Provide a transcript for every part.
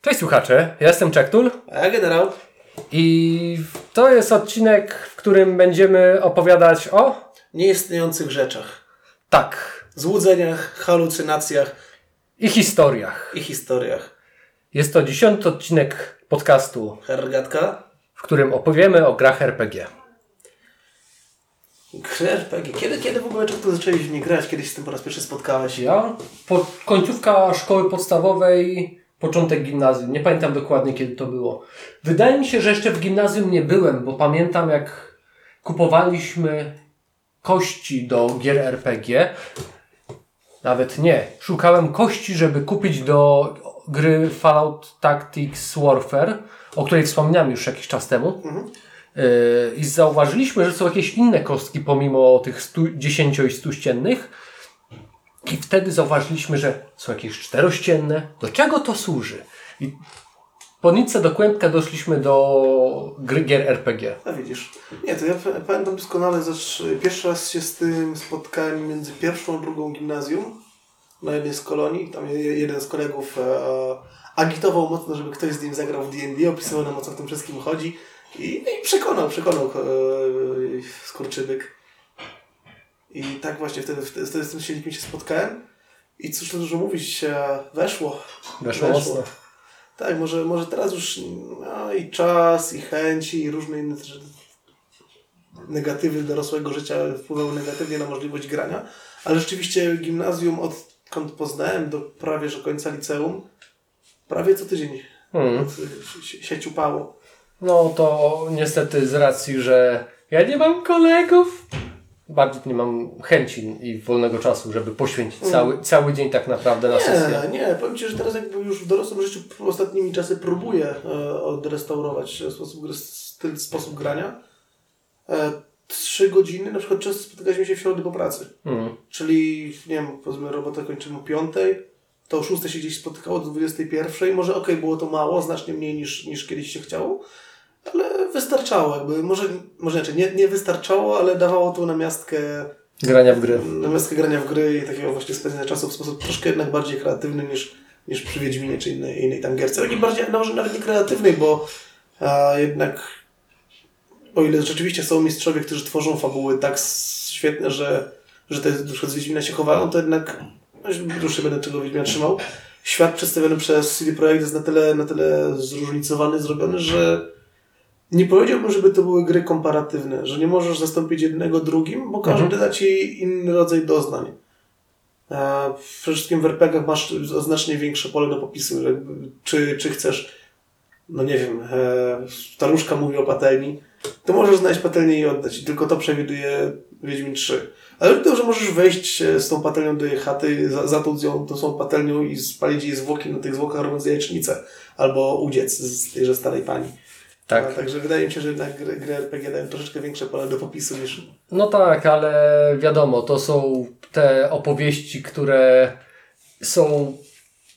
Cześć słuchacze, ja jestem Czektul A ja generał. i to jest odcinek, w którym będziemy opowiadać o... Nieistniejących rzeczach. Tak, Złudzeniach, halucynacjach i historiach. i historiach. Jest to dziesiąty odcinek podcastu, Hergatka. w którym opowiemy o grach RPG. Gry RPG. Kiedy, kiedy w ogóle Czektul zaczęłeś w nie grać? Kiedyś z tym po raz pierwszy spotkałeś? Ja? Po, końcówka szkoły podstawowej, początek gimnazjum. Nie pamiętam dokładnie kiedy to było. Wydaje mi się, że jeszcze w gimnazjum nie byłem, bo pamiętam jak kupowaliśmy kości do gier RPG. Nawet nie. Szukałem kości, żeby kupić do gry Fallout Tactics Warfare, o której wspomniałem już jakiś czas temu. Yy, I zauważyliśmy, że są jakieś inne kostki pomimo tych 100, 10 i 100 ściennych. I wtedy zauważyliśmy, że są jakieś czterościenne. Do czego to służy? I po nitce do kłębka doszliśmy do gry gier RPG. A widzisz. Nie, to ja pamiętam doskonale, że pierwszy raz się z tym spotkałem między pierwszą a drugą gimnazjum na jednej z kolonii. Tam je- jeden z kolegów e, agitował mocno, żeby ktoś z nim zagrał w D&D, opisywał nam o co w tym wszystkim chodzi i, no i przekonał, przekonał e, skurczybyk. I tak właśnie wtedy, wtedy, wtedy z tym silnikiem się spotkałem. I cóż tu dużo mówić, weszło. Weszło mocno. Tak, może, może teraz już no, i czas, i chęci, i różne inne negatywy dorosłego życia wpływały negatywnie na możliwość grania, ale rzeczywiście gimnazjum odkąd poznałem do prawie że końca liceum, prawie co tydzień Hmm. się ciupało. No to niestety z racji, że ja nie mam kolegów, bardziej nie mam chęci i wolnego czasu, żeby poświęcić cały, cały dzień tak naprawdę na sesję. Nie, nie, powiem Ci, że teraz jakby już w dorosłym życiu ostatnimi czasy próbuję e, odrestaurować sposób, gry- styl, sposób grania. E, trzy godziny, na przykład często spotykaliśmy się w środę po pracy. Hmm. Czyli, nie wiem, powiedzmy robotę kończymy o 5, to o 6 się gdzieś spotykało do 21. Może okej, było to mało, znacznie mniej niż, niż kiedyś się chciało, ale wystarczało jakby. Może, może inaczej, nie, nie wystarczało, ale dawało to namiastkę, Grania w gry. namiastkę grania w gry i takiego właśnie spędzenia czasu w sposób troszkę jednak bardziej kreatywny niż, niż przy Wiedźminie czy innej, innej tam gierce. Nie bardziej, no może nawet nie kreatywnej, bo a, jednak o ile rzeczywiście są mistrzowie, którzy tworzą fabuły tak świetne, że, że te dusze z Wiedźmina się chowają, to jednak no, dłużej będę tego Wiedźmina trzymał. Świat przedstawiony przez CD Projekt jest na tyle, na tyle zróżnicowany, zrobiony, że nie powiedziałbym, żeby to były gry komparatywne, że nie możesz zastąpić jednego drugim, bo każdy da ci inny rodzaj doznań. A przede wszystkim w RPG masz znacznie większe pole do popisu, że czy, czy chcesz, no nie wiem, e, staruszka mówi o patelni, to możesz znaleźć patelnię i oddać. I tylko to przewiduje Wiedźmin 3. Ale to, że możesz wejść e, z tą patelnią do jej chaty, za- zatłuc ją tą tą patelnią i spalić jej zwłoki na tych zwłokach robiąc jajecznicę. Albo udziec z tejże starej pani. Tak. Także wydaje mi się, że jednak gry, gry RPG dają troszeczkę większe pole do popisu niż... No tak, ale wiadomo, to są te opowieści, które są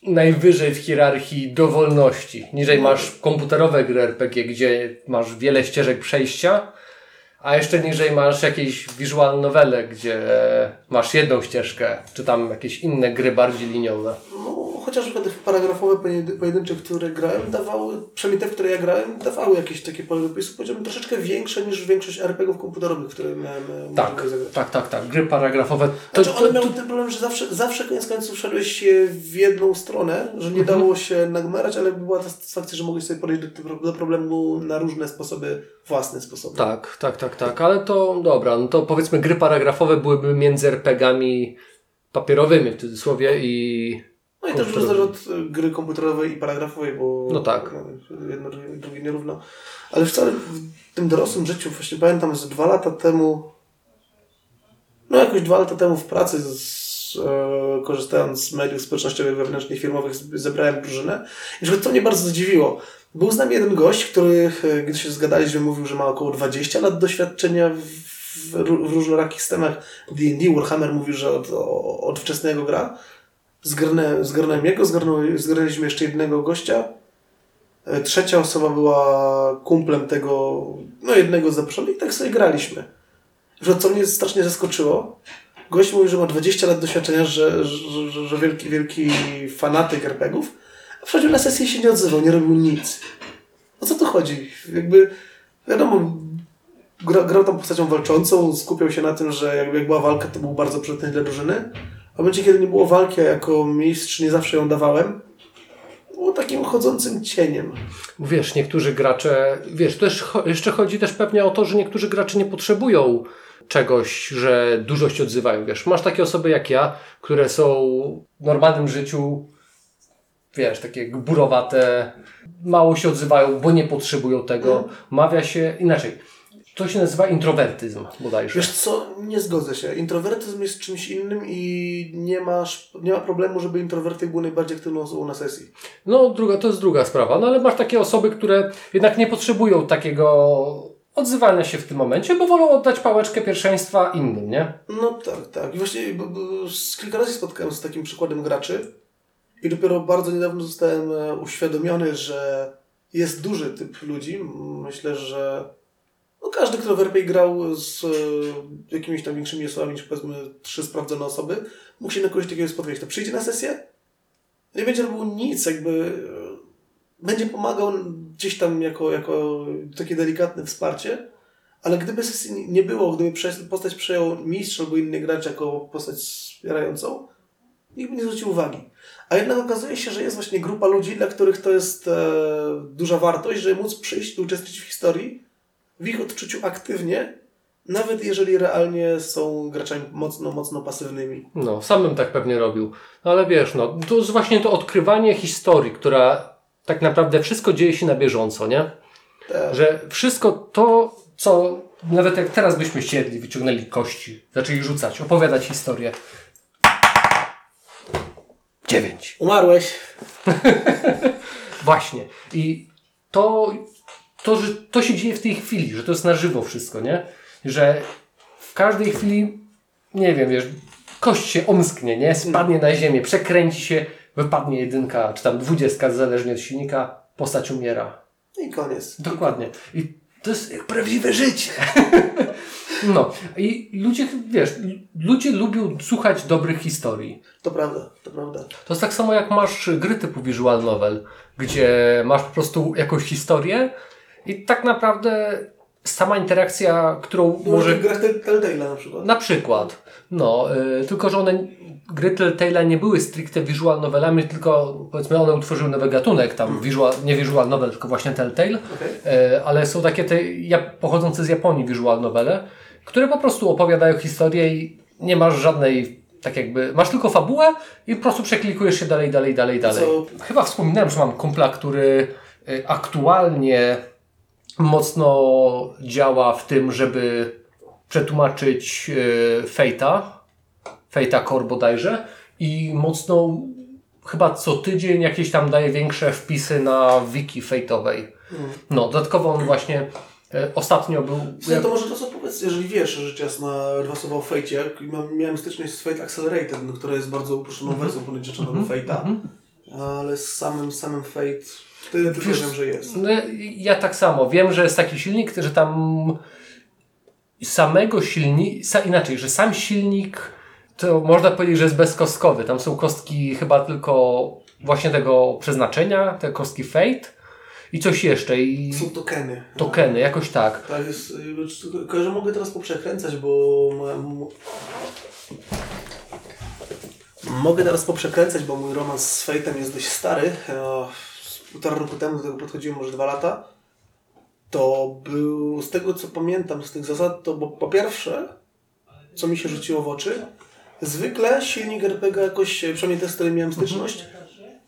najwyżej w hierarchii dowolności. Niżej masz komputerowe gry RPG, gdzie masz wiele ścieżek przejścia, a jeszcze niżej masz jakieś visual novele, gdzie masz jedną ścieżkę, czy tam jakieś inne gry bardziej liniowe. No, chociaż paragrafowe pojedyn- pojedyncze, które grałem, dawały, przynajmniej te, w które ja grałem, dawały jakieś takie popisu, powiedziałbym, troszeczkę większe niż większość RPG-ów komputerowych, które miałem e, Tak, zagrać. tak, tak, tak. Gry paragrafowe. To, Znaczy, to, one to, miały ten problem, że zawsze, zawsze koniec końców szedłeś się w jedną stronę, że nie Mhm. dało się nagmerać, ale była ta satysfakcja, że mogłeś sobie podejść do, do problemu na różne sposoby, własne sposoby. Tak, tak, tak, tak, ale to dobra, no to powiedzmy gry paragrafowe byłyby między RPGami papierowymi w cudzysłowie i... No i też zależy od e, gry komputerowej i paragrafowej, bo No tak. no, jedno drugie- nierówno. Ale w całym w tym dorosłym życiu, właśnie pamiętam, że dwa lata temu, no jakoś dwa lata temu w pracy, z, e, korzystając z mediów społecznościowych wewnętrznych, firmowych, zebrałem drużynę. I to mnie bardzo zadziwiło. Był z nami jeden gość, który, e, gdy się zgadaliśmy, mówił, że ma około 20 lat doświadczenia w, w, ró- w różnorakich systemach D&D. Warhammer mówił, że od, od wczesnego gra. Zgarnę, zgarnąłem jego, zgarnął, zgarnęliśmy jeszcze jednego gościa. E, Trzecia osoba była kumplem tego, no jednego z zaproszonych i tak sobie graliśmy. Że co mnie strasznie zaskoczyło, gość mówił, że ma 20 lat doświadczenia, że, że, że, że wielki, wielki fanatyk RPGów, Wchodził na sesję i się nie odzywał, nie robił nic. O co tu chodzi? Jakby, wiadomo, gra, grał tam postacią walczącą, skupiał się na tym, że jakby jak była walka, to był bardzo przydatny dla drużyny. Momencie, kiedy nie było walki, a jako mistrz nie zawsze ją dawałem, było takim chodzącym cieniem. Wiesz, niektórzy gracze, wiesz, też jeszcze chodzi też pewnie o to, że niektórzy gracze nie potrzebują czegoś, że dużo się odzywają. Wiesz, masz takie osoby jak ja, które są w normalnym życiu, wiesz, takie gburowate, mało się odzywają, bo nie potrzebują tego. Mawia się inaczej. To się nazywa introwertyzm bodajże. Wiesz co, nie zgodzę się. Introwertyzm jest czymś innym i nie, masz, nie ma problemu, żeby introwertyk był najbardziej aktywną osobą na sesji. No, druga, to jest druga sprawa. No, ale masz takie osoby, które jednak nie potrzebują takiego odzywania się w tym momencie, bo wolą oddać pałeczkę pierwszeństwa innym, nie? No tak, tak. I właśnie b- b- z kilka razy spotkałem się z takim przykładem graczy i dopiero bardzo niedawno zostałem e, uświadomiony, że jest duży typ ludzi. Myślę, że no każdy, kto w RP grał z e, jakimiś tam większymi osobami niż powiedzmy trzy sprawdzone osoby, mógł się na kogoś takiego spotkać. To przyjdzie na sesję, nie będzie robił nic, jakby e, będzie pomagał gdzieś tam jako, jako takie delikatne wsparcie, ale gdyby sesji nie- było, gdyby postać przejął mistrz albo inny gracz jako postać wspierającą, nikt by nie zwrócił uwagi. A jednak okazuje się, że jest właśnie grupa ludzi, dla których to jest e, duża wartość, żeby móc przyjść i uczestniczyć w historii w ich odczuciu aktywnie, nawet jeżeli realnie są graczami mocno, mocno pasywnymi. No, sam bym tak pewnie robił. No, ale wiesz, no, to jest właśnie to odkrywanie historii, która tak naprawdę wszystko dzieje się na bieżąco, nie? Tak. Że wszystko to, co nawet jak teraz byśmy siedli, wyciągnęli kości, zaczęli rzucać, opowiadać historię. Dziewięć. Umarłeś. Właśnie. I to, to, że to się dzieje w tej chwili, że to jest na żywo wszystko, nie? Że w każdej chwili, nie wiem, wiesz, kość się omsknie, nie? Spadnie na ziemię, przekręci się, wypadnie jedynka, czy tam dwudziestka, zależnie od silnika, postać umiera. I koniec. Dokładnie. I to jest jak prawdziwe życie. No. I ludzie, wiesz, ludzie lubią słuchać dobrych historii. To prawda, to prawda. To jest tak samo jak masz gry typu visual novel, gdzie masz po prostu jakąś historię i tak naprawdę sama interakcja, którą Może może... grać Telltale'a na przykład. Na przykład. No, y, tylko że one, gry Telltale'a nie były stricte visual novelami, tylko powiedzmy one utworzyły nowy gatunek, tam visual, nie visual novel, tylko właśnie Telltale, Okej. y, ale są takie te ja, pochodzące z Japonii visual novele, które po prostu opowiadają historię i nie masz żadnej, tak jakby, masz tylko fabułę i po prostu przeklikujesz się dalej, dalej, dalej, dalej. Co- Chyba wspominałem, że mam kumpla, który y, aktualnie mocno działa w tym, żeby przetłumaczyć y, Fejta, Fejta Core bodajże i mocno chyba co tydzień jakieś tam daje większe wpisy na wiki fejtowej. No, dodatkowo on właśnie y, ostatnio był... Słuchaj, to może to co powiedz, jeżeli wiesz, że rzecz jasna w Fate'cie, jak mam- miałem styczność z Fate Accelerated, która jest bardzo uproszczoną wersją ponoć rzeczoną do Fate'a, ale z samym, samym Fate tyle tylko Wiesz, wiem, że jest. No, ja tak samo. Wiem, że jest taki silnik, że tam samego silnika, inaczej, że sam silnik to można powiedzieć, że jest bezkostkowy. Tam są kostki chyba tylko właśnie tego przeznaczenia, te kostki Fate i coś jeszcze i Są tokeny. tokeny, jakoś tak. Tak jest, y, tylko że mogę teraz poprzekręcać, bo moja, m- mogę teraz poprzekręcać, bo mój romans z Fate'em jest dość stary. Półtora roku temu do tego podchodziłem, może dwa lata. To był, z tego co pamiętam, z tych zasad, to bo po pierwsze, co mi się rzuciło w oczy, zwykle silnik RPG jakoś, e, przynajmniej te, z którymi miałem styczność,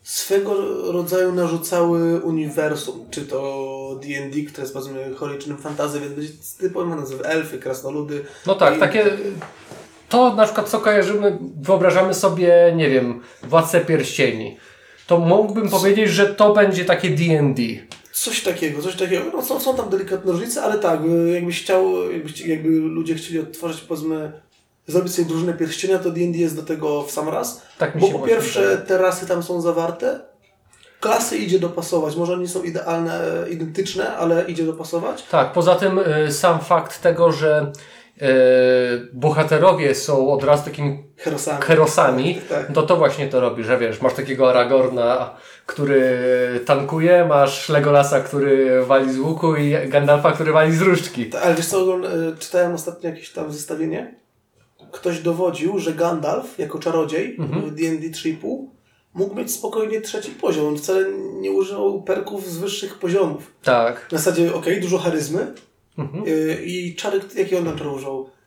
swego rodzaju narzucały uniwersum, czy to D&D, które jest powiedzmy heroicznym fantazy, więc będzie typowo nazywy elfy, krasnoludy. No tak, I- takie to na przykład co kojarzymy, wyobrażamy sobie, nie wiem, Władcę Pierścieni. To mógłbym powiedzieć, że to będzie takie D&D. Coś takiego, coś takiego. No, są, są tam delikatne różnice, ale tak, jakbyś chciał, jakbyś, jakby ludzie chcieli odtworzyć, powiedzmy, zrobić sobie drużynę pierścienia, to D&D jest do tego w sam raz. Tak mi Bo się po właśnie pierwsze wydaje. te rasy tam są zawarte, klasy idzie dopasować. Może nie są idealne, identyczne, ale idzie dopasować. Tak, poza tym y, sam fakt tego, że bohaterowie są od razu takimi Herosami. herosami, Tak. to to właśnie to robi, że wiesz, masz takiego Aragorna, który tankuje, masz Legolasa, który wali z łuku i Gandalfa, który wali z różdżki. Ta- Ale wiesz co, e, czytałem ostatnio jakieś tam zestawienie. Ktoś dowodził, że Gandalf jako czarodziej Mhm. w D&D 3,5 mógł mieć spokojnie trzeci poziom. On wcale nie używał perków z wyższych poziomów. Tak. Na zasadzie, okej, dużo charyzmy Mhm. y, i czary, jakie on?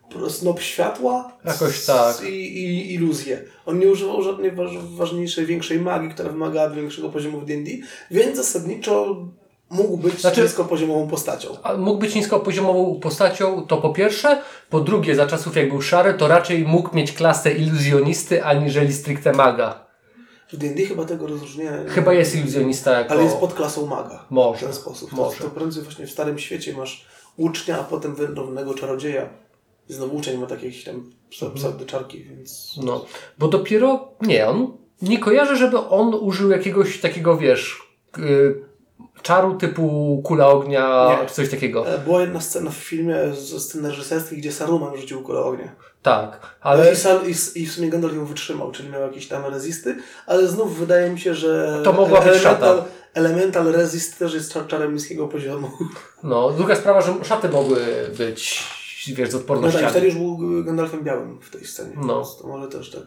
Pro- Snop światła Jakoś tak. i, i iluzję. On nie używał żadnej waż, ważniejszej, większej magii, która wymagała większego poziomu w D&D, więc zasadniczo mógł być Znaczy- niskopoziomową postacią. A mógł być niskopoziomową postacią, to po pierwsze. Po drugie, za czasów jak był szary, to raczej mógł mieć klasę iluzjonisty, aniżeli stricte maga. W D&D chyba tego rozróżnienia nie Chyba jest iluzjonista jako... Ale jest pod klasą maga. Może, W ten sposób. może. To, to prędzej właśnie w Starym Świecie masz ucznia, a potem wędrownego czarodzieja. I znowu uczeń ma takie jakieś tam psa- pseudyczarki, więc... No, bo dopiero... Nie, on... Nie kojarzę, żeby on użył jakiegoś takiego, wiesz... y, czaru typu kula ognia, Nie. czy coś takiego. E, Była jedna scena w filmie ze sceny reżyserskiej, gdzie Saruman rzucił kulę ognia. Tak, Ale... I, Sar- i, I w sumie Gandalf ją wytrzymał, czyli miał jakieś tam rezisty, ale znów wydaje mi się, że To mogła być szata. Elemental resist też jest czar- czarem niskiego poziomu. no, druga sprawa, że szaty mogły być, wiesz, z No tak, odpornościami. wtedy już był Gandalfem białym w tej scenie, No. to może też tak.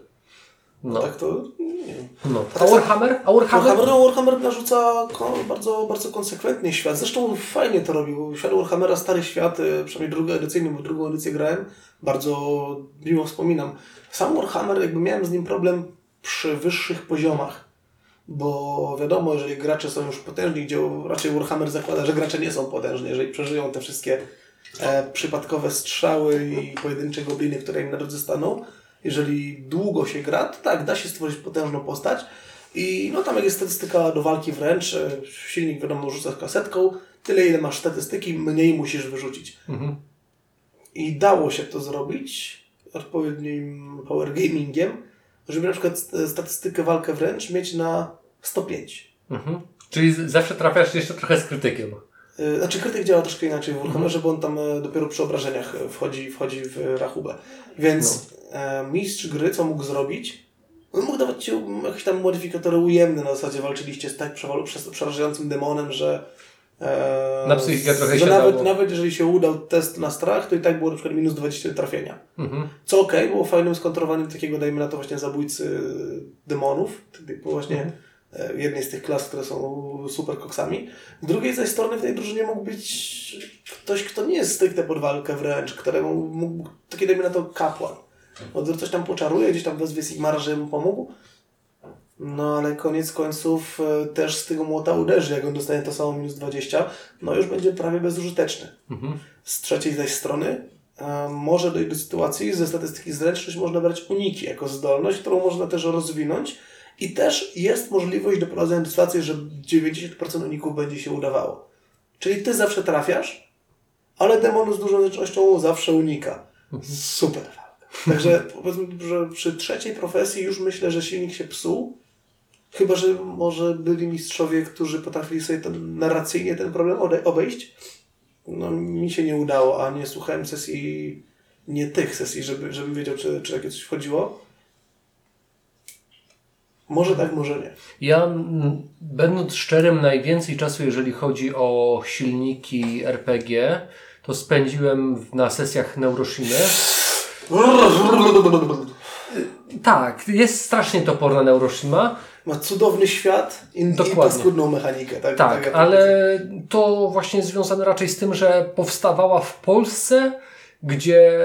No, Tak to nie wiem. no. A tak Warhammer? A Warhammer? Warhammer, no, Warhammer narzuca bardzo, bardzo konsekwentnie świat. Zresztą fajnie to robił. Świat Warhammera, stary świat, e, przynajmniej drugi edycyjny, bo drugą edycję grałem, bardzo miło wspominam. Sam Warhammer, jakby miałem z nim problem przy wyższych poziomach. Bo wiadomo, jeżeli gracze są już potężni, gdzie raczej Warhammer zakłada, że gracze nie są potężni, jeżeli przeżyją te wszystkie e, przypadkowe strzały i pojedyncze gobliny, które im na drodze staną, jeżeli długo się gra, to tak, da się stworzyć potężną postać. I no tam jak jest statystyka do walki wręcz, e, silnik wiadomo rzucasz kasetką, tyle ile masz statystyki, mniej musisz wyrzucić. Mhm. I dało się to zrobić odpowiednim power gamingiem, żeby na przykład st- statystykę walkę wręcz mieć na 105. Mhm. Czyli zawsze trafiasz jeszcze trochę z krytykiem. E, Znaczy krytyk działa troszkę inaczej w Warhammerze, bo on tam e, dopiero przy obrażeniach e, wchodzi, wchodzi w rachubę. Więc e, mistrz gry co mógł zrobić? On mógł dawać ci jakieś tam modyfikatory ujemne, na zasadzie walczyliście z tak przerażającym demonem, że Na psychikę trochę się nawet, dało. nawet jeżeli się udał test na strach, to i tak było na przykład minus 20 trafienia. Mhm. Co okej, było fajnym skontrowaniem takiego, dajmy na to właśnie zabójcy demonów, typu właśnie e, jednej z tych klas, które są super koksami. Z drugiej zaś strony w tej drużynie mógł być ktoś, kto nie jest stricte pod walkę wręcz, któremu mógł, taki dajmy na to kapłan. On coś tam poczaruje, gdzieś tam wezwie Sigmara, żeby mu pomógł. No ale koniec końców e, też z tego młota uderzy, jak on dostanie to samo minus 20, no już będzie prawie bezużyteczny. Mhm. Z trzeciej zaś strony e, może dojść do sytuacji, ze statystyki zręczność można brać uniki jako zdolność, którą można też rozwinąć i też jest możliwość doprowadzenia do sytuacji, że 90% uników będzie się udawało. Czyli ty zawsze trafiasz, ale demon z dużą zręcznością zawsze unika. Super. Także powiedzmy, że przy trzeciej profesji już myślę, że silnik się psuł. Chyba, że może byli mistrzowie, którzy potrafili sobie ten, narracyjnie ten problem obejść. No, mi się nie udało, a nie słuchałem sesji, nie tych sesji, żeby, żebym wiedział, czy, czy takie coś wchodziło. Może tak, może nie. Ja, będąc szczerym, najwięcej czasu, jeżeli chodzi o silniki RPG, to spędziłem na sesjach Neuroshimy. Tak, jest strasznie toporna Neuroshima. Ma cudowny świat i, i paskudną mechanikę. Tak, Tak, to ale to właśnie związane raczej z tym, że powstawała w Polsce, gdzie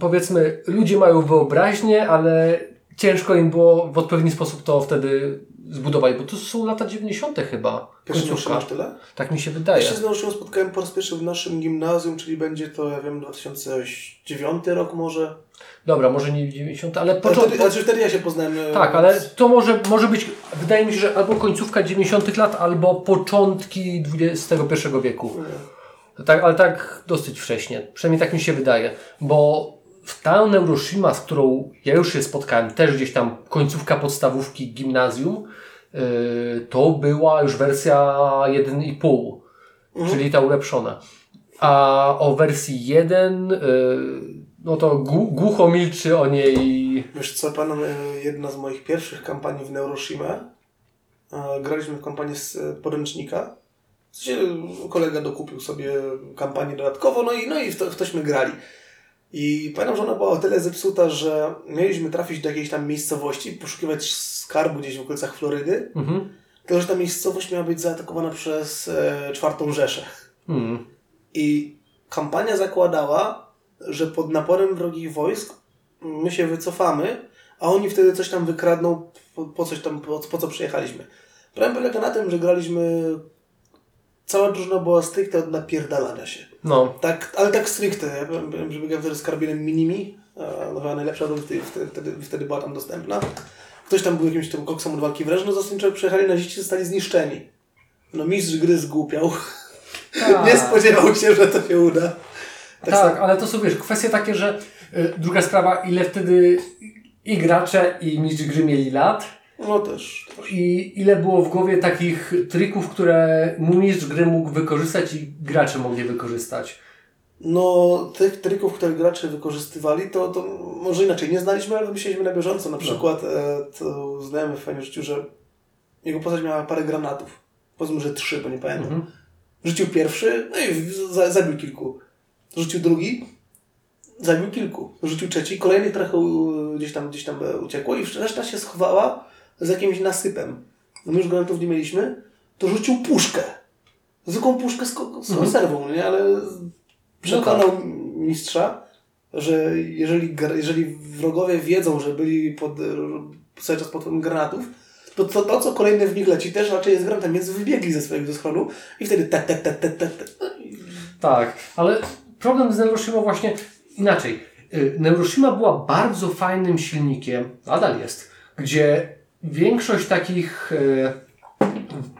powiedzmy ludzie mają wyobraźnię, ale ciężko im było w odpowiedni sposób to wtedy zbudować, bo to są lata 90. chyba. Końcówka. tyle? Tak mi się Ja wydaje. się z spotkałem po raz pierwszy w naszym gimnazjum, czyli będzie to, ja wiem, 2009 rok może. Dobra, może nie 90, ale początek. znaczy wtedy ja się poznałem. e, Tak, ale to może, może być, wydaje mi się, że albo końcówka 90. lat, albo początki XXI wieku. Tak, ale tak dosyć wcześnie. Przynajmniej tak mi się wydaje. Bo ta Neuroshima, z którą ja już się spotkałem, też gdzieś tam końcówka podstawówki gimnazjum, yy, to była już wersja 1,5, czyli ta ulepszona. A o wersji 1, y, no to gł- głucho milczy o niej. Wiesz co, panem, jedna z moich pierwszych kampanii w Neuroshima. Graliśmy w kampanię z podręcznika. Kolega dokupił sobie kampanię dodatkowo, no i, no i w, to, w tośmy grali. I pamiętam, że ona była o tyle zepsuta, że mieliśmy trafić do jakiejś tam miejscowości, poszukiwać skarbu gdzieś w okolicach Florydy. Mhm. Tylko, że ta miejscowość miała być zaatakowana przez e, czwartą Rzeszę. Hmm. I kampania zakładała, że pod naporem wrogich wojsk my się wycofamy, a oni wtedy coś tam wykradną, po, po coś tam, po, po co przyjechaliśmy. Problem polega na tym, że graliśmy. Cała drużyna była stricte od napierdalania się. No. Tak, ale tak stricte. Ja byłem, że biegałem wtedy z karabinem Minimi. e, No była najlepsza, bo wtedy, wtedy, wtedy, była tam dostępna. Ktoś tam był jakimś tym koksem od walki wręcz, no zasadniczo przyjechali naziści, zostali zniszczeni. No mistrz gry zgłupiał. Tak. Nie spodziewał się, że to się uda. Tak, samo- ale to są wiesz, kwestie takie, że y, druga sprawa, ile wtedy i gracze, i mistrz gry mieli lat, No też. też. i ile było w głowie takich trików, które mistrz gry mógł wykorzystać i gracze mogli wykorzystać. No, tych trików, które gracze wykorzystywali, to, to może inaczej. Nie znaliśmy, ale wymyśliliśmy na bieżąco. Na przykład e, to znajomy fajnie rzucił, że jego postać miała parę granatów. Powiedzmy, że trzy, bo nie pamiętam. Mhm. Rzucił pierwszy, no i za, zabił kilku. Rzucił drugi, zabił kilku. Rzucił trzeci, kolejny trochę gdzieś tam, gdzieś tam e, uciekło i reszta się schowała z jakimś nasypem. No my już granatów nie mieliśmy, to rzucił puszkę. Zwykłą puszkę z, z Mhm. konserwą, nie? Ale przekonał mistrza, że jeżeli, jeżeli wrogowie wiedzą, że byli pod, cały czas pod wpływem granatów, to, to to, co kolejne w nich leci, też raczej jest granatem, więc wybiegli ze swojego schronu i wtedy tak, tak, tak, tak, tak, tak. No Tak, ale problem z Neuroshima właśnie inaczej. Y, Neuroshima była bardzo fajnym silnikiem, nadal jest, gdzie większość takich y,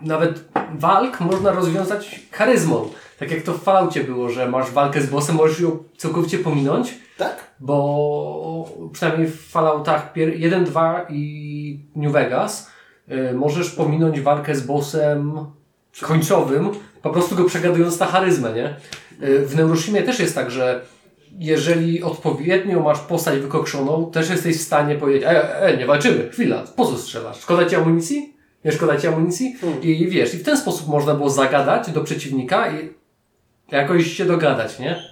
nawet walk można rozwiązać charyzmą. Tak jak to w Falloutie było, że masz walkę z bossem, możesz ją całkowicie pominąć, Tak? bo przynajmniej w Falloutach pier- 1, 2 i New Vegas y, możesz pominąć walkę z bossem końcowym, po prostu go przegadując na charyzmę, nie? Y, w Neuroshimie też jest tak, że jeżeli odpowiednio masz postać wykokszoną, też jesteś w stanie powiedzieć, e, e, nie walczymy, chwila, po co strzelasz? Szkoda ci amunicji? Nie szkoda ci amunicji? Hmm. I wiesz, i w ten sposób można było zagadać do przeciwnika i jakoś się dogadać, nie?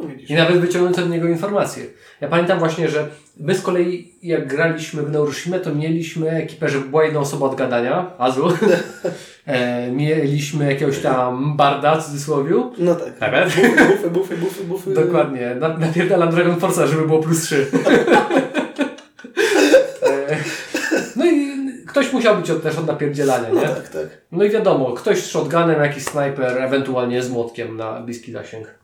No widzisz. I nawet wyciągnąć od niego informacje. Ja pamiętam właśnie, że my z kolei, jak graliśmy w Neuroshimę, to mieliśmy ekipę, że była jedna osoba od gadania, Azu. e, mieliśmy jakiegoś tam barda, w cudzysłowiu. No tak. Nawet. Bufy, bufy, bufy, bufy. Dokładnie. Na, napierdalam Dragon Force'a, żeby było plus 3. e, no i ktoś musiał być od, też od napierdzielania, No nie? tak, tak. No i wiadomo, ktoś z shotgunem, jakiś snajper, ewentualnie z młotkiem na bliski zasięg.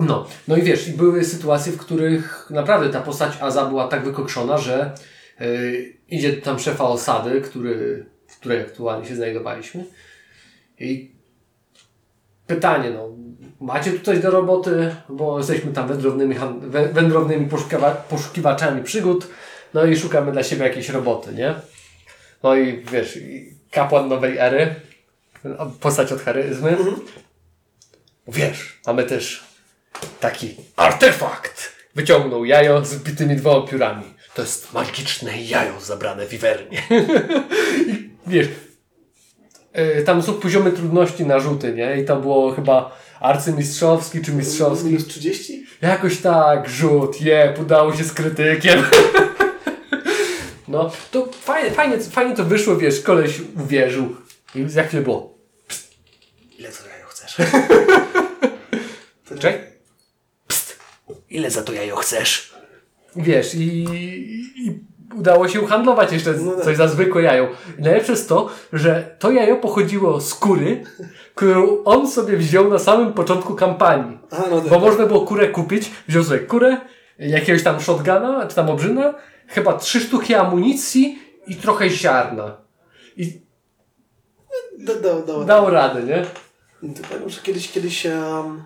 No, no i wiesz, i były sytuacje, w których naprawdę ta postać Aza była tak wykokszona, że yy, idzie tam szefa osady, który, w której aktualnie się znajdowaliśmy. I pytanie, no, macie tu coś do roboty, bo jesteśmy tam wędrownymi, wędrownymi poszukiwa- poszukiwaczami przygód, no i szukamy dla siebie jakiejś roboty, nie? No i wiesz, kapłan nowej ery, postać od charyzmy. Wiesz, mamy też taki artefakt. Wyciągnął jajo z bitymi dwoma piórami. To jest magiczne jajo zabrane w Iwernie. I wiesz, y, tam są poziomy trudności na rzuty, nie? I to było chyba arcymistrzowski czy mistrzowski. Minus 30? Jakoś tak, rzut, je, udało się z krytykiem. No, to fajnie, fajnie, fajnie to wyszło, wiesz, koleś uwierzył. I za chwilę było. Psst, ile to jajo chcesz? To Czekaj. Ile za to jajo chcesz? Wiesz, i, i udało się uhandlować jeszcze No tak. coś za zwykłe jajo. I najlepsze jest to, że to jajo pochodziło z kury, którą on sobie wziął na samym początku kampanii. No tak. Bo można było kurę kupić, wziął sobie kurę, jakiegoś tam shotguna, czy tam obrzyna, chyba trzy sztuki amunicji i trochę ziarna. I Da, da, da, dał radę, nie? To powiem, że kiedyś, kiedyś um,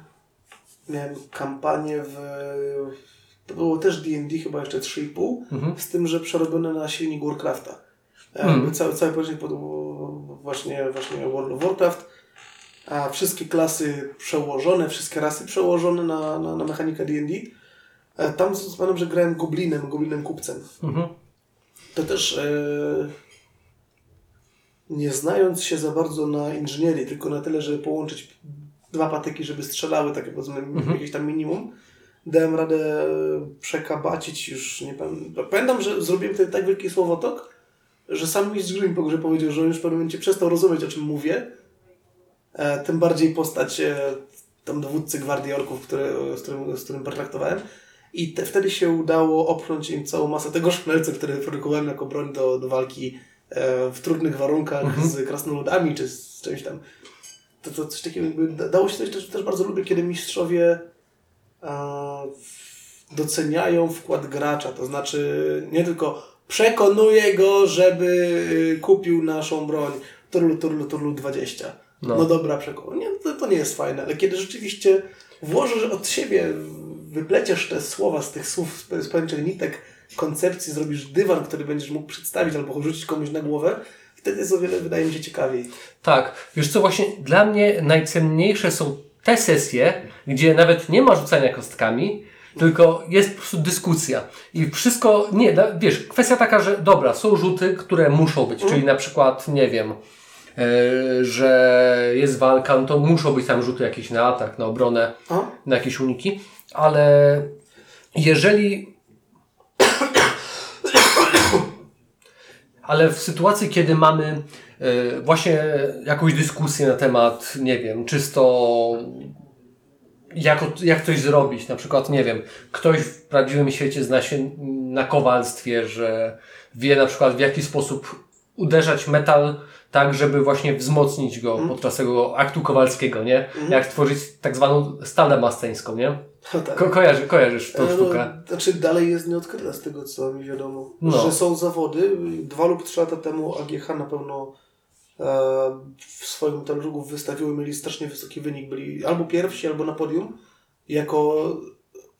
miałem kampanię w... To było też D&D chyba jeszcze 3,5, Mhm. z tym, że przerobione na silnik Warcrafta. Mhm. Mhm. Cały, cały poziom pod właśnie, właśnie World of Warcraft. a wszystkie klasy przełożone, wszystkie rasy przełożone na, na, na mechanikę D&D. E, Tam pamiętam, że grałem goblinem, goblinem kupcem. Mhm. To też e, nie znając się za bardzo na inżynierii, tylko na tyle, żeby połączyć dwa patyki, żeby strzelały, takie powiedzmy jakieś tam minimum, dałem radę przekabacić już, nie pamiętam. Pamiętam, że zrobiłem wtedy tak wielki słowotok, że sam mistrz gry mi po grze powiedział, że on już w pewnym momencie przestał rozumieć, o czym mówię. E, tym bardziej postać e, tam dowódcy gwardii orków, z, którym, z którym pertraktowałem. I te, wtedy się udało opchnąć im całą masę tego szmelcu, który produkowałem jako broń do, do walki e, w trudnych warunkach z krasnoludami czy z czymś tam. To, to coś takiego jakby da- dało się coś, też, też bardzo lubię, kiedy mistrzowie e, w- doceniają wkład gracza, to znaczy nie tylko przekonuje go, żeby y, kupił naszą broń turlu, turlu, turlu 20. No, No. dobra, przekonanie, nie, to, to nie jest fajne, ale kiedy rzeczywiście włożysz od siebie, wypleciesz te słowa z tych słów, z, pęczych nitek, koncepcji, zrobisz dywan, który będziesz mógł przedstawić albo rzucić komuś na głowę, wtedy jest o wiele, wydaje mi się, ciekawiej. Tak, wiesz co, właśnie dla mnie najcenniejsze są te sesje, gdzie nawet nie ma rzucania kostkami, tylko jest po prostu dyskusja. I wszystko, nie, da- wiesz, kwestia taka, że dobra, są rzuty, które muszą być, czyli na przykład, nie wiem, e, że jest walka, no to muszą być tam rzuty jakieś na atak, na obronę, na jakieś uniki, ale jeżeli ale w sytuacji, kiedy mamy e, właśnie jakąś dyskusję na temat, nie wiem, czysto jak, jak coś zrobić, na przykład, nie wiem, ktoś w prawdziwym świecie zna się na kowalstwie, że wie na przykład w jaki sposób uderzać metal tak, żeby właśnie wzmocnić go podczas tego aktu kowalskiego, nie? Jak tworzyć tak zwaną stalę masceńską, nie? No tak. Ko kojarzy, kojarzysz tą E, sztukę. No, znaczy dalej jest nieodkryta z tego, co mi wiadomo. No. Że są zawody. Dwa lub trzy lata temu AGH na pewno e, w swoim talżugu wystawiły, mieli strasznie wysoki wynik. Byli albo pierwsi, albo na podium. Jako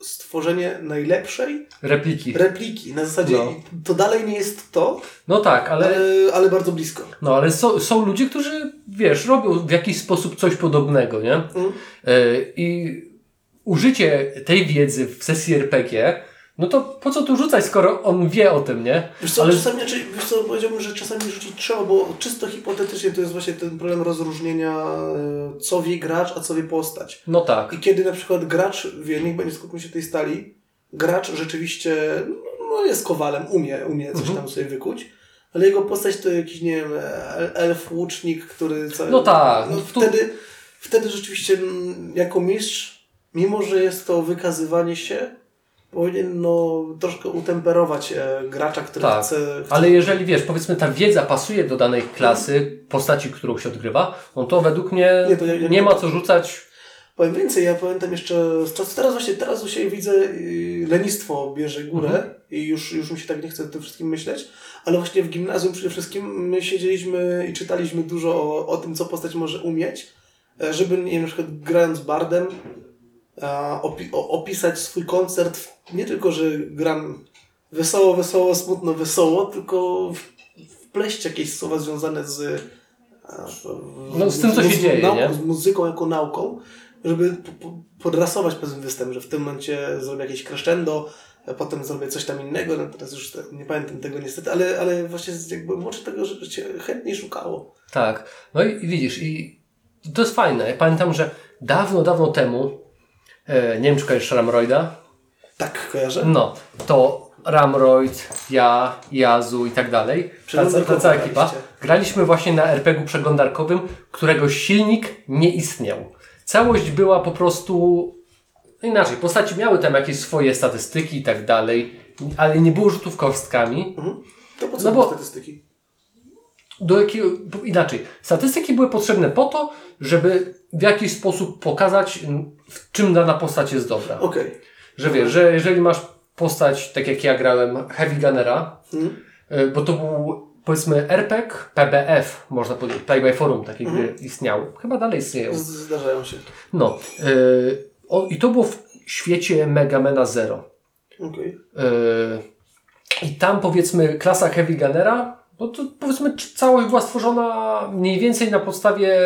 stworzenie najlepszej Repliki. repliki. Na zasadzie No. to dalej nie jest to, No tak, ale... ale, ale bardzo blisko. No, ale są, są ludzie, którzy, wiesz, robią w jakiś sposób coś podobnego, nie? Mhm. E, I użycie tej wiedzy w sesji RPG, no to po co tu rzucać, skoro on wie o tym, nie? Wiesz co, Ale czasami, znaczy, wiesz co, powiedziałbym, że czasami rzucić trzeba, bo czysto hipotetycznie to jest właśnie ten problem rozróżnienia, e, co wie gracz, a co wie postać. no tak. I kiedy na przykład gracz wie, niech będzie skupmy się tej stali, gracz rzeczywiście no, jest kowalem, umie, umie coś Mhm. tam sobie wykuć, ale jego postać to jakiś, nie wiem, el- elf, łucznik, który... Cały, No tak, No, no tu- wtedy, wtedy rzeczywiście mm, jako mistrz, mimo że jest to wykazywanie się, powinien no, troszkę utemperować e, gracza, który Tak, chce... chce Ale jeżeli, wiesz, powiedzmy ta wiedza pasuje do danej klasy, postaci, którą się odgrywa, no to według mnie Nie, to ja- ja nie nie- ma co rzucać. Powiem więcej, ja pamiętam jeszcze z czasu, teraz właśnie, teraz siebie widzę yy, lenistwo bierze górę Mhm. i już, już mi się tak nie chce o tym wszystkim myśleć, ale właśnie w gimnazjum przede wszystkim my siedzieliśmy i czytaliśmy dużo o, o tym, co postać może umieć, e, żeby, nie wiem, na przykład grając bardem, opi opisać swój koncert, nie tylko, że gram wesoło, wesoło, smutno, wesoło, tylko w, wpleść jakieś słowa związane z No, z tym, co się z- dzieje, nie? z muzyką jako nauką, żeby po- po- podrasować pewien występ, że w tym momencie zrobię jakieś crescendo, a potem zrobię coś tam innego, no teraz już nie pamiętam tego niestety, ale, ale właśnie jakby moczy tego, że cię chętniej szukało. Tak. No i, widzisz, i to jest fajne. Ja pamiętam, że dawno, dawno temu, nie wiem, czy kojarzysz Ramroida? Tak, kojarzę? No, to Ramroid, ja, Jazu i tak dalej. Ta, ta, ta cała ekipa. Graliśmy właśnie na RPG-u przeglądarkowym, którego silnik nie istniał. Całość była po prostu inaczej. Postaci miały tam jakieś swoje statystyki i tak dalej, ale nie było rzutów kostkami. Mhm. To po co No były bo- statystyki? Do jakiego, inaczej. Statystyki były potrzebne po to, żeby w jakiś sposób pokazać, w czym dana postać jest dobra. Okej. Że wiesz, że jeżeli masz postać, tak jak ja grałem, Heavy Gunnera, y, bo to był powiedzmy RPG, PBF, można powiedzieć, Play by Forum, takie gry istniały. Chyba dalej istnieją. Zdarzają się. No. y, o, I to było w świecie Megamena Zero. Okej. Yy, I tam powiedzmy klasa Heavy Gunnera, no to powiedzmy całość była stworzona mniej więcej na podstawie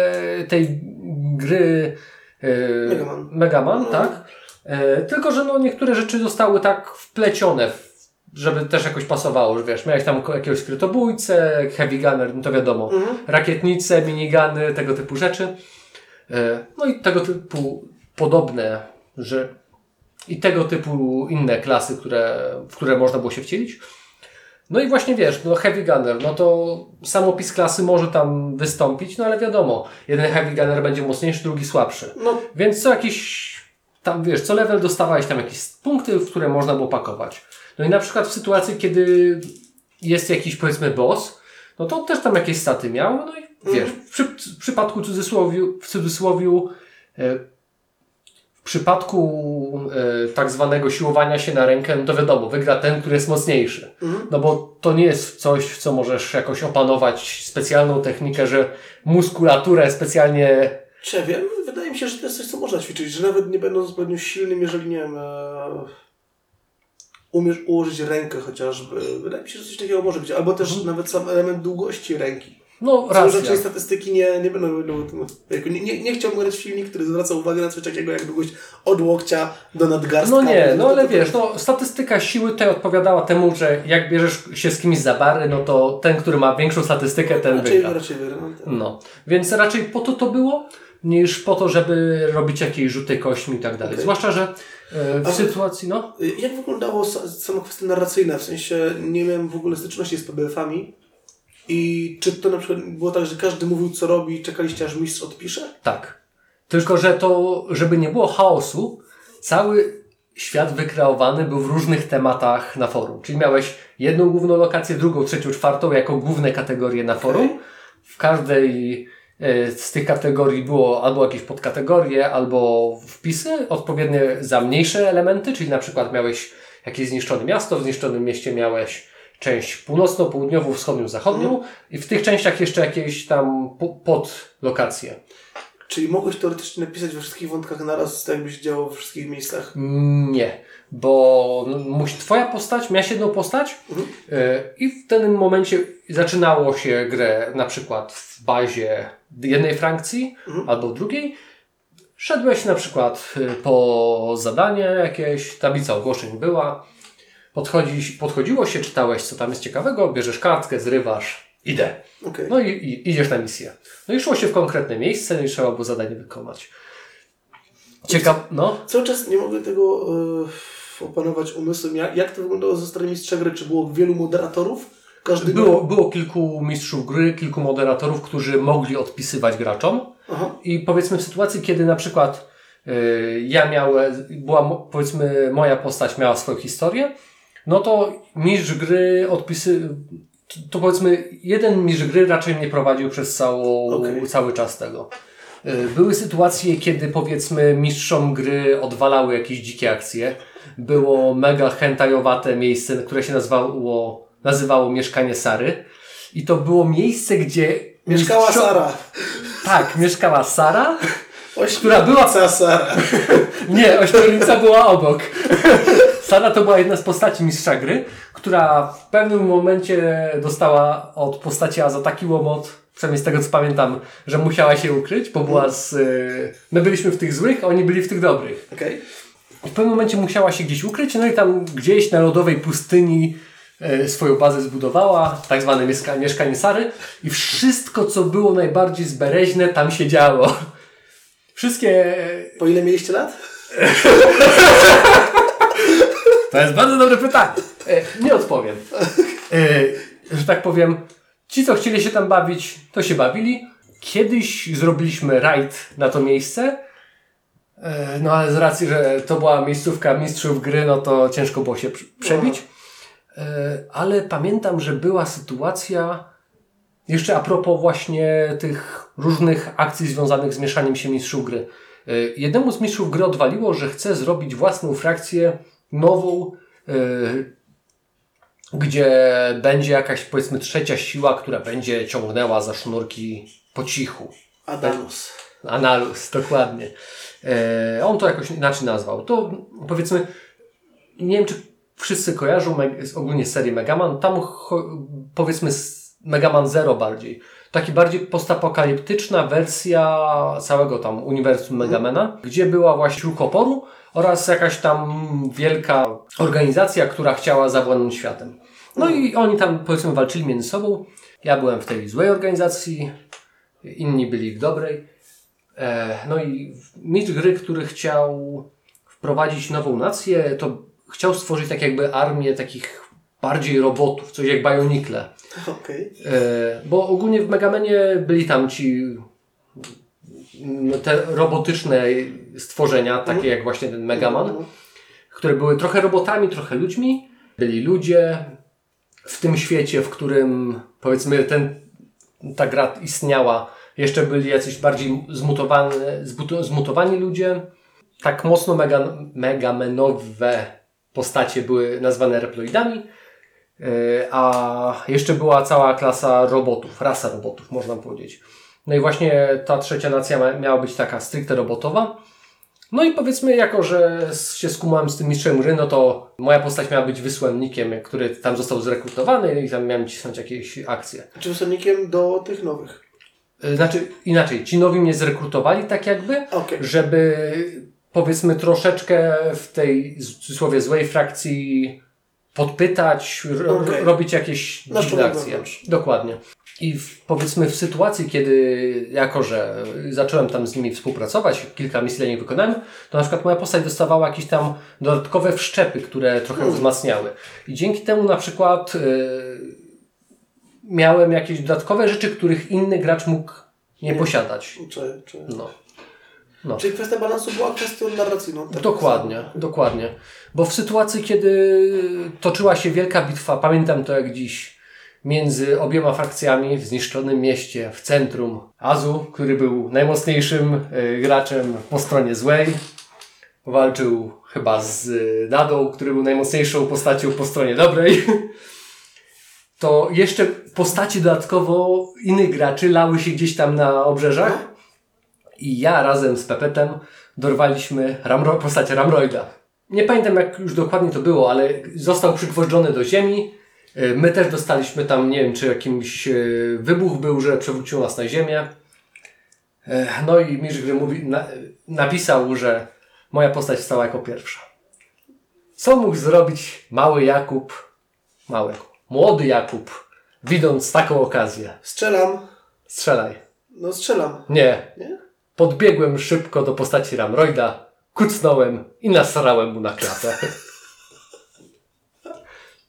tej gry e, Megaman. Megaman, No. tak? E, tylko, że no niektóre rzeczy zostały tak wplecione, żeby też jakoś pasowało, że wiesz, miałeś tam jakiegoś skrytobójcę, heavy gunner, no to wiadomo, Mhm. rakietnice, minigany, tego typu rzeczy. E, No i tego typu podobne, że i tego typu inne klasy, które, w które można było się wcielić. No i właśnie wiesz, no Heavy Gunner, no to sam opis klasy może tam wystąpić, no ale wiadomo, jeden Heavy Gunner będzie mocniejszy, drugi słabszy. No, Więc co jakiś, tam wiesz, co level dostawałeś tam jakieś punkty, w które można było pakować. No i na przykład w sytuacji, kiedy jest jakiś powiedzmy boss, no to też tam jakieś staty miał, no i wiesz, w, przy, w przypadku cudzysłowiu, w cudzysłowiu w przypadku e, tak zwanego siłowania się na rękę, no to wiadomo, wygra ten, który jest mocniejszy. Mhm. No bo to nie jest coś, w co możesz jakoś opanować specjalną technikę, że muskulaturę specjalnie czy ja wiem, wydaje mi się, że to jest coś, co można ćwiczyć, że nawet nie będąc zbytnio silnym, jeżeli nie wiem, e, umiesz ułożyć rękę chociażby. Wydaje mi się, że coś takiego może być. Albo też nawet sam element długości ręki. No, Są racja. statystyki nie, nie będą będą- jakby nie, nie, nie chciałbym grać w silnik, który zwraca uwagę na coś takiego jak długość od łokcia do nadgarstka. No nie, no ale wiesz, no statystyka siły tutaj odpowiadała temu, że jak bierzesz się z kimś za bary, no to ten, który ma większą statystykę, ten Raczej, wygra. raczej wygra. No, tak. No, więc raczej po to to było, niż po to, żeby robić jakieś rzuty kośćmi i tak dalej. Okej. Zwłaszcza, że e, w A- sytuacji, no, Jak wyglądało sa- sama kwestia narracyjna? W sensie nie miałem w ogóle styczności z PBF-ami. I czy to na przykład było tak, że każdy mówił co robi i czekaliście aż mistrz odpisze? tak. Tylko, że to, żeby nie było chaosu, cały świat wykreowany był w różnych tematach na forum. Czyli miałeś jedną główną lokację, drugą, trzecią, czwartą jako główne kategorie na forum. W każdej e, z tych kategorii było albo jakieś podkategorie, albo wpisy odpowiednie za mniejsze elementy, czyli na przykład miałeś jakieś zniszczone miasto, w zniszczonym mieście miałeś część północną, południową, wschodnią, zachodnią i w tych częściach jeszcze jakieś tam po- podlokacje. Czyli mogłeś teoretycznie napisać we wszystkich wątkach naraz, tak jakby się działo we wszystkich miejscach? Nie, bo musi, twoja postać, miałaś jedną postać Mhm. e, i w danym momencie zaczynało się grę na przykład w bazie jednej frakcji Mhm. albo drugiej. Szedłeś na przykład e, po zadanie jakieś, tablica ogłoszeń była, podchodzi, podchodziło się, czytałeś co tam jest ciekawego, bierzesz kartkę, zrywasz, idę. Okej. No i, i idziesz na misję. No i szło się w konkretne miejsce, no i trzeba było zadanie wykonać. Ciekaw, no. Cały czas nie mogę tego e, opanować umysłem. Jak, jak to wyglądało ze strony mistrza gry? Czy było wielu moderatorów? Każdy Było, było kilku mistrzów gry, kilku moderatorów, którzy mogli odpisywać graczom. Aha. I powiedzmy w sytuacji, kiedy na przykład y, ja miałem, była powiedzmy moja postać miała swoją historię, no to mistrz gry odpisy, to, powiedzmy jeden mistrz gry raczej mnie prowadził przez całą, Okej. cały czas tego. Y, Były sytuacje, kiedy powiedzmy mistrzom gry odwalały jakieś dzikie akcje. Było mega hentajowate miejsce, które się nazywało, nazywało Mieszkanie Sary. I to było miejsce, gdzie Mieszkała mistrzo- Sara. Tak, mieszkała Sara, Ośmiornica która była Sara. nie, ośmiornica była obok. Sara to była jedna z postaci mistrza gry, która w pewnym momencie dostała od postaci Aza taki łomot, przynajmniej z tego co pamiętam, że musiała się ukryć, bo była z... y, My byliśmy w tych złych, a oni byli w tych dobrych. I w pewnym momencie musiała się gdzieś ukryć, no i tam gdzieś na lodowej pustyni e, swoją bazę zbudowała, tak zwane mieszka mieszkanie Sary i wszystko, co było najbardziej zbereźne, tam się działo. Wszystkie Po ile mieliście lat? To jest bardzo dobre pytanie. E, nie odpowiem. E, że tak powiem, ci, co chcieli się tam bawić, to się bawili. Kiedyś zrobiliśmy rajd na to miejsce. E, no ale z racji, że to była miejscówka mistrzów gry, no to ciężko było się pr- przebić. E, ale pamiętam, że była sytuacja, jeszcze a propos właśnie tych różnych akcji związanych z mieszaniem się mistrzów gry. Jednemu z mistrzów gry odwaliło, że chce zrobić własną frakcję nową, e, gdzie będzie jakaś powiedzmy trzecia siła, która będzie ciągnęła za sznurki po cichu. Adamus. Analus, dokładnie. E, on to jakoś inaczej nazwał. To powiedzmy, nie wiem czy wszyscy kojarzą ogólnie serię Megaman. Tam powiedzmy Megaman Zero bardziej. taki bardziej postapokaliptyczna wersja całego tam uniwersum Megamena, gdzie była właśnie siłka oporu oraz jakaś tam wielka organizacja, która chciała zawładnąć światem. No i oni tam powiedzmy walczyli między sobą. Ja byłem w tej złej organizacji, inni byli w dobrej. E, no i mistrz gry, który chciał wprowadzić nową nację, to chciał stworzyć tak jakby armię takich bardziej robotów, coś jak Bionicle. Okej. E, bo ogólnie w Megamenie byli tam ci te robotyczne stworzenia, takie jak właśnie ten Megaman, które były trochę robotami, trochę ludźmi. Byli ludzie w tym świecie, w którym powiedzmy ten, ta gra istniała. Jeszcze byli jacyś bardziej zmutowani, zmutowani ludzie. Tak mocno mega, megamenowe postacie były nazwane reploidami. Yy, a jeszcze była cała klasa robotów, rasa robotów, można powiedzieć. No i właśnie ta trzecia nacja miała być taka stricte robotowa. No i powiedzmy, jako że się skumałem z tym mistrzem gry, no to moja postać miała być wysłannikiem, który tam został zrekrutowany i tam miałem cisnąć jakieś akcje. Czy wysłannikiem do tych nowych? Yy, Znaczy, inaczej, ci nowi mnie zrekrutowali tak jakby, Okej. żeby powiedzmy troszeczkę w tej w cudzysłowie złej frakcji podpytać, ro, Okej. robić jakieś dziwne akcje. Dokładnie. I w, powiedzmy w sytuacji, kiedy jako, że zacząłem tam z nimi współpracować, kilka misji dla nich wykonałem, to na przykład moja postać dostawała jakieś tam dodatkowe wszczepy, które trochę Hmm. wzmacniały. I dzięki temu na przykład y, miałem jakieś dodatkowe rzeczy, których inny gracz mógł nie, Nie. posiadać. Czy, czy... No. No. Czyli kwestia balansu była kwestią narracyjną. tak? Dokładnie, dokładnie. Bo w sytuacji, kiedy toczyła się wielka bitwa, pamiętam to jak dziś, między obiema frakcjami w zniszczonym mieście, w centrum Azu, który był najmocniejszym y, graczem po stronie złej, walczył chyba z Dadą, który był najmocniejszą postacią po stronie dobrej. To jeszcze postaci dodatkowo innych graczy lały się gdzieś tam na obrzeżach. I ja razem z Pepetem dorwaliśmy Ramro, postać Ramroida. Nie pamiętam jak już dokładnie to było, ale został przygwożdżony do ziemi. Y, My też dostaliśmy tam, nie wiem czy jakimś y, wybuch był, że przewrócił nas na ziemię. E, No i mistrz gry mówi, na, napisał, że moja postać stała jako pierwsza. Co mógł zrobić mały Jakub, mały, młody Jakub, widząc taką okazję? Strzelam. Strzelaj. No strzelam. Nie. Nie? Podbiegłem szybko do postaci Ramroida, kucnąłem i nasrałem mu na klatę.